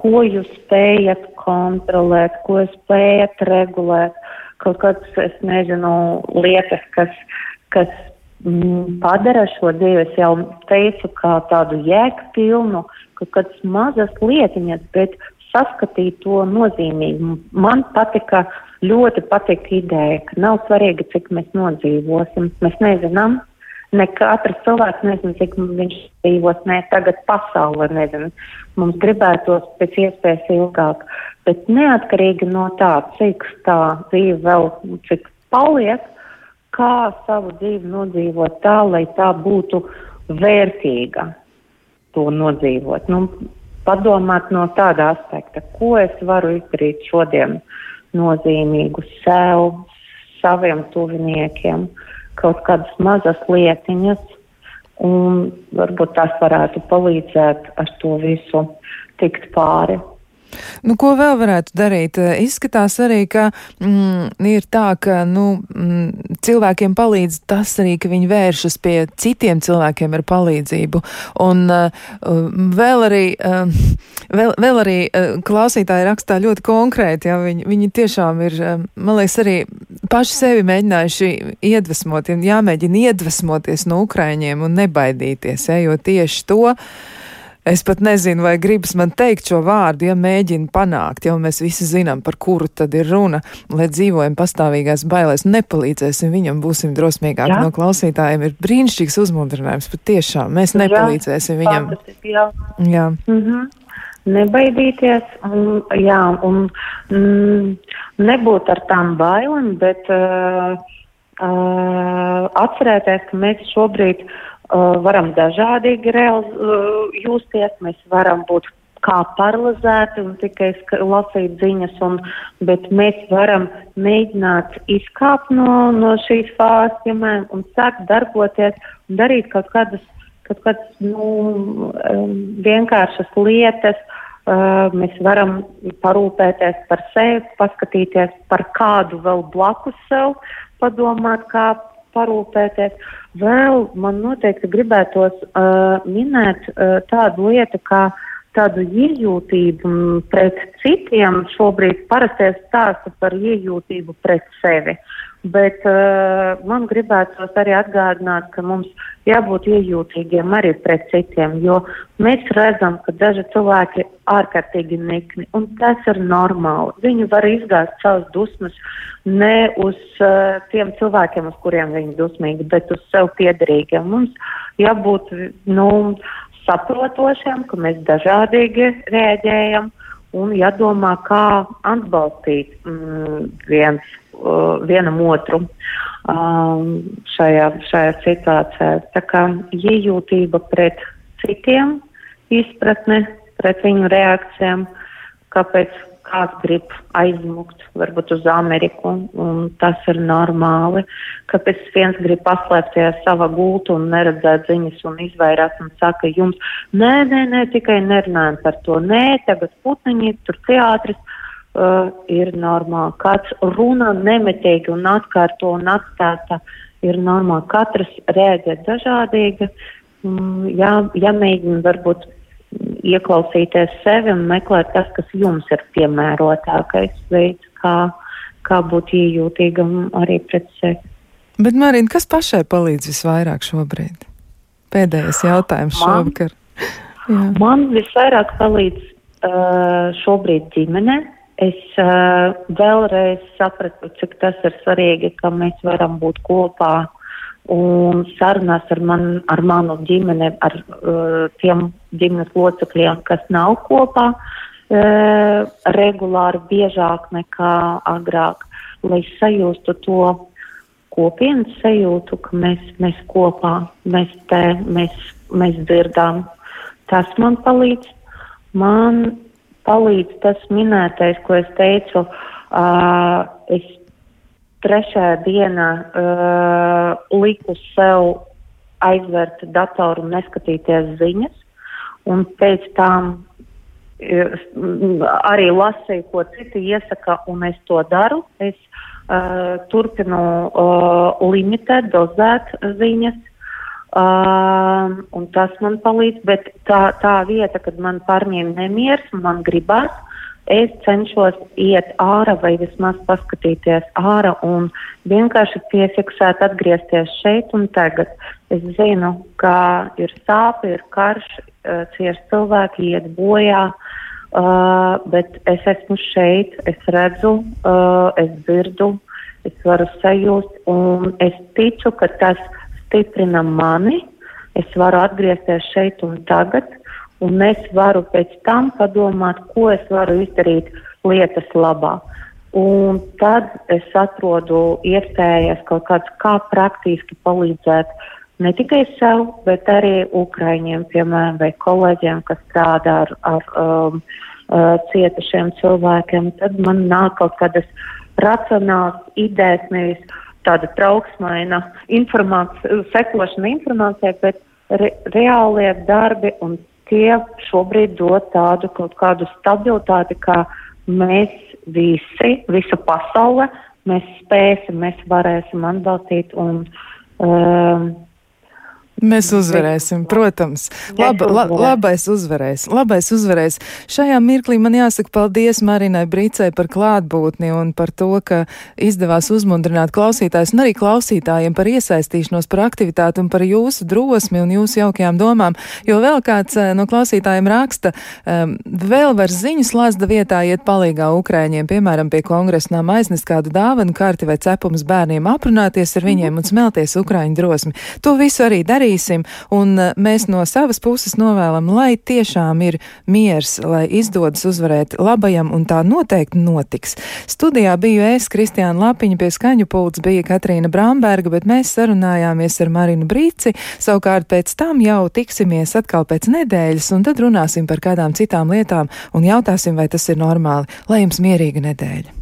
ko jūs spējat kontrolēt, ko spējat regulēt, kaut kādas, es nezinu, lietas, kas, kas mm, padara šo dzīvi, es jau teicu, kā tādu jēgpilnu, kaut kādas mazas lietiņas, bet saskatīt to nozīmīgu. Man patika, ļoti patika ideja, ka nav svarīgi, cik mēs nodzīvosim. Mēs nezinām, Ne katrs cilvēks nezina, cik viņš dzīvos, ne tagad pasaulē nezina. Mums gribētos pēc iespējas ilgāk, bet neatkarīgi no tā, cik tā dzīve vēl, cik paliek, kā savu dzīvi nodzīvot tā, lai tā būtu vērtīga to nodzīvot. Nu, padomāt no tāda aspekta, ko es varu izdarīt šodien nozīmīgu sev, saviem tuviniekiem. Uh, kaut kādas mazas lietiņas, un varbūt tas varētu palīdzēt ar to visu tikt pāri. Nu, ko vēl varētu darīt? Eh, izskatās arī, ka mm, ir tā, ka nu, mm, cilvēkiem palīdz tas arī, ka viņi vēršas pie citiem cilvēkiem ar palīdzību. Un uh, vēl arī, uh, vēl, vēl arī uh, klausītāji rakstā ļoti konkrēti, ja viņi, viņi tiešām ir, uh, man liekas, arī paši sevi mēģinājuši iedvesmot, jāmēģina iedvesmoties no Ukraiņiem un nebaidīties, ja, jo tieši to. Es pat nezinu, vai gribas man teikt šo vārdu, ja mēģina panākt, jau mēs visi zinām, par kuru tad ir runa, lai dzīvojam pastāvīgās bailēs, nepalīdzēsim viņam, būsim drosmīgāki no klausītājiem. Ir brīnišķīgs uzmundrinājums, pat tiešām mēs nepalīdzēsim jā, viņam. Jā. jā. Mm -hmm. Nebaidīties, un, jā, un mm, nebūt ar tām bailēm, bet uh, uh, atcerēties, ka mēs šobrīd varam dažādīgi reāli uh, jūsties, mēs varam būt kā paralizēti un tikai lasīt ziņas, un, bet mēs varam mēģināt izkāpt no, no šīs fāzes, piemēram, un sākt darboties un darīt kaut kādas, kaut kādas nu, vienkāršas lietas. Uh, mēs varam parūpēties par sevi, paskatīties par kādu vēl blakus sev, padomāt, kā parūpēties. Vēl man noteikti gribētos uh, minēt uh, tādu lietu, kā tādu iejūtību pret citiem. Šobrīd parasti es stāstu par iejūtību pret sevi. Bet uh, man gribētos arī atgādināt, ka mums jābūt iejūtīgiem arī pret citiem, jo mēs redzam, ka daži cilvēki ārkārtīgi nikni, un tas ir normāli. Viņi var izgāzt savas dusmas ne uz uh, tiem cilvēkiem, uz kuriem viņi dusmīgi, bet uz sev piederīgiem. Mums jābūt, nu, saprotošiem, ka mēs dažādīgi rēģējam un jādomā, kā atbalstīt mm, viens, uh, vienam otru um, šajā, šajā situācijā. Tā kā iejūtība pret citiem, izpratne pret viņu reakcijām, kāpēc kāds grib aizmukt, varbūt uz Ameriku, un tas ir normāli. Kāpēc viens grib paslēpties savā gultu un neredzēt ziņas un izvairās un saka jums, nē, nē, nē, tikai nerunājam par to, nē, tagad putniņi, tur teātris. Uh, ir normāli. Kāds runā nemetīgi un atkārto un atstāsta, ir normāli. Katrs rēģē dažādīgi. Mm, jā, jāmēģina varbūt ieklausīties sevi un meklēt tas, kas jums ir piemērotākais veids, kā, kā būt iejūtīgam arī pret sevi. Bet, Marina, kas pašai palīdz visvairāk šobrīd? Pēdējais jautājums man, šovakar. Jā. Man visvairāk palīdz uh, šobrīd ģimene. Es uh, vēlreiz sapratu, cik tas ir svarīgi, ka mēs varam būt kopā un sarunās ar, man, ar manu ģimeni, ar uh, tiem ģimenes locekļiem, kas nav kopā, uh, regulāri biežāk nekā agrāk, lai sajūstu to kopienas sajūtu, ka mēs, mēs kopā, mēs te, mēs, mēs dzirdām. Tas man palīdz. Man palīdz tas minētais, ko es teicu. Uh, es trešajā dienā uh, liku sev aizvērt datoru un neskatīties ziņas, un pēc tam uh, arī lasīju, ko citi iesaka, un es to daru. Es uh, turpinu uh, limitēt, dozēt ziņas. Um, un tas man palīdz, bet tā, tā vieta, kad man pārņem nemieris, man gribās, es cenšos iet ārā vai vismaz paskatīties ārā un vienkārši piefiksēt, atgriezties šeit un tagad. Es zinu, ka ir sāpes, ir karš, cieši cilvēki iet bojā, uh, bet es esmu šeit, es redzu, uh, es dzirdu, es varu sajust un es ticu, ka tas ir stiprina mani, es varu atgriezties šeit un tagad, un es varu pēc tam padomāt, ko es varu izdarīt lietas labā. Un tad es atrodu iespējas kaut kāds, kā praktiski palīdzēt ne tikai sev, bet arī Ukraiņiem, piemēram, vai kolēģiem, kas strādā ar, ar um, uh, cietušiem cilvēkiem. Tad man nāk kaut kādas racionālas idejas, nevis tāda trauksmaina informācija, sekošana informācijai, bet re, reālie darbi un tie šobrīd dod tādu kaut kādu stabilitāti, kā mēs visi, visa pasaule, mēs spēsim, mēs varēsim atbalstīt un um, Mēs uzvarēsim, protams. Laba, la, labais uzvarēs. Labais uzvarēs. Šajā mirklī man jāsaka paldies Marinai Brīcei par klātbūtni un par to, ka izdevās uzmundrināt klausītājus un arī klausītājiem par iesaistīšanos, par aktivitāti un par jūsu drosmi un jūsu jaukajām domām. Jo vēl kāds eh, no klausītājiem raksta, um, vēl var ziņas lazda vietā iet palīgā Ukraiņiem, piemēram, pie kongresa nama aiznest kādu dāvanu karti vai cepums bērniem, aprunāties ar viņiem un smelties Ukraiņu drosmi. To visu arī darīt darīsim, un eh, mēs no savas puses novēlam, lai tiešām ir miers, lai izdodas uzvarēt labajam, un tā noteikti notiks. Studijā biju es, Kristiāna Lapiņa, pie skaņu pults bija Katrīna Bramberga, bet mēs sarunājāmies ar Marinu Brīci, savukārt pēc tam jau tiksimies atkal pēc nedēļas, un tad runāsim par kādām citām lietām un jautāsim, vai tas ir normāli. Lai jums mierīga nedēļa!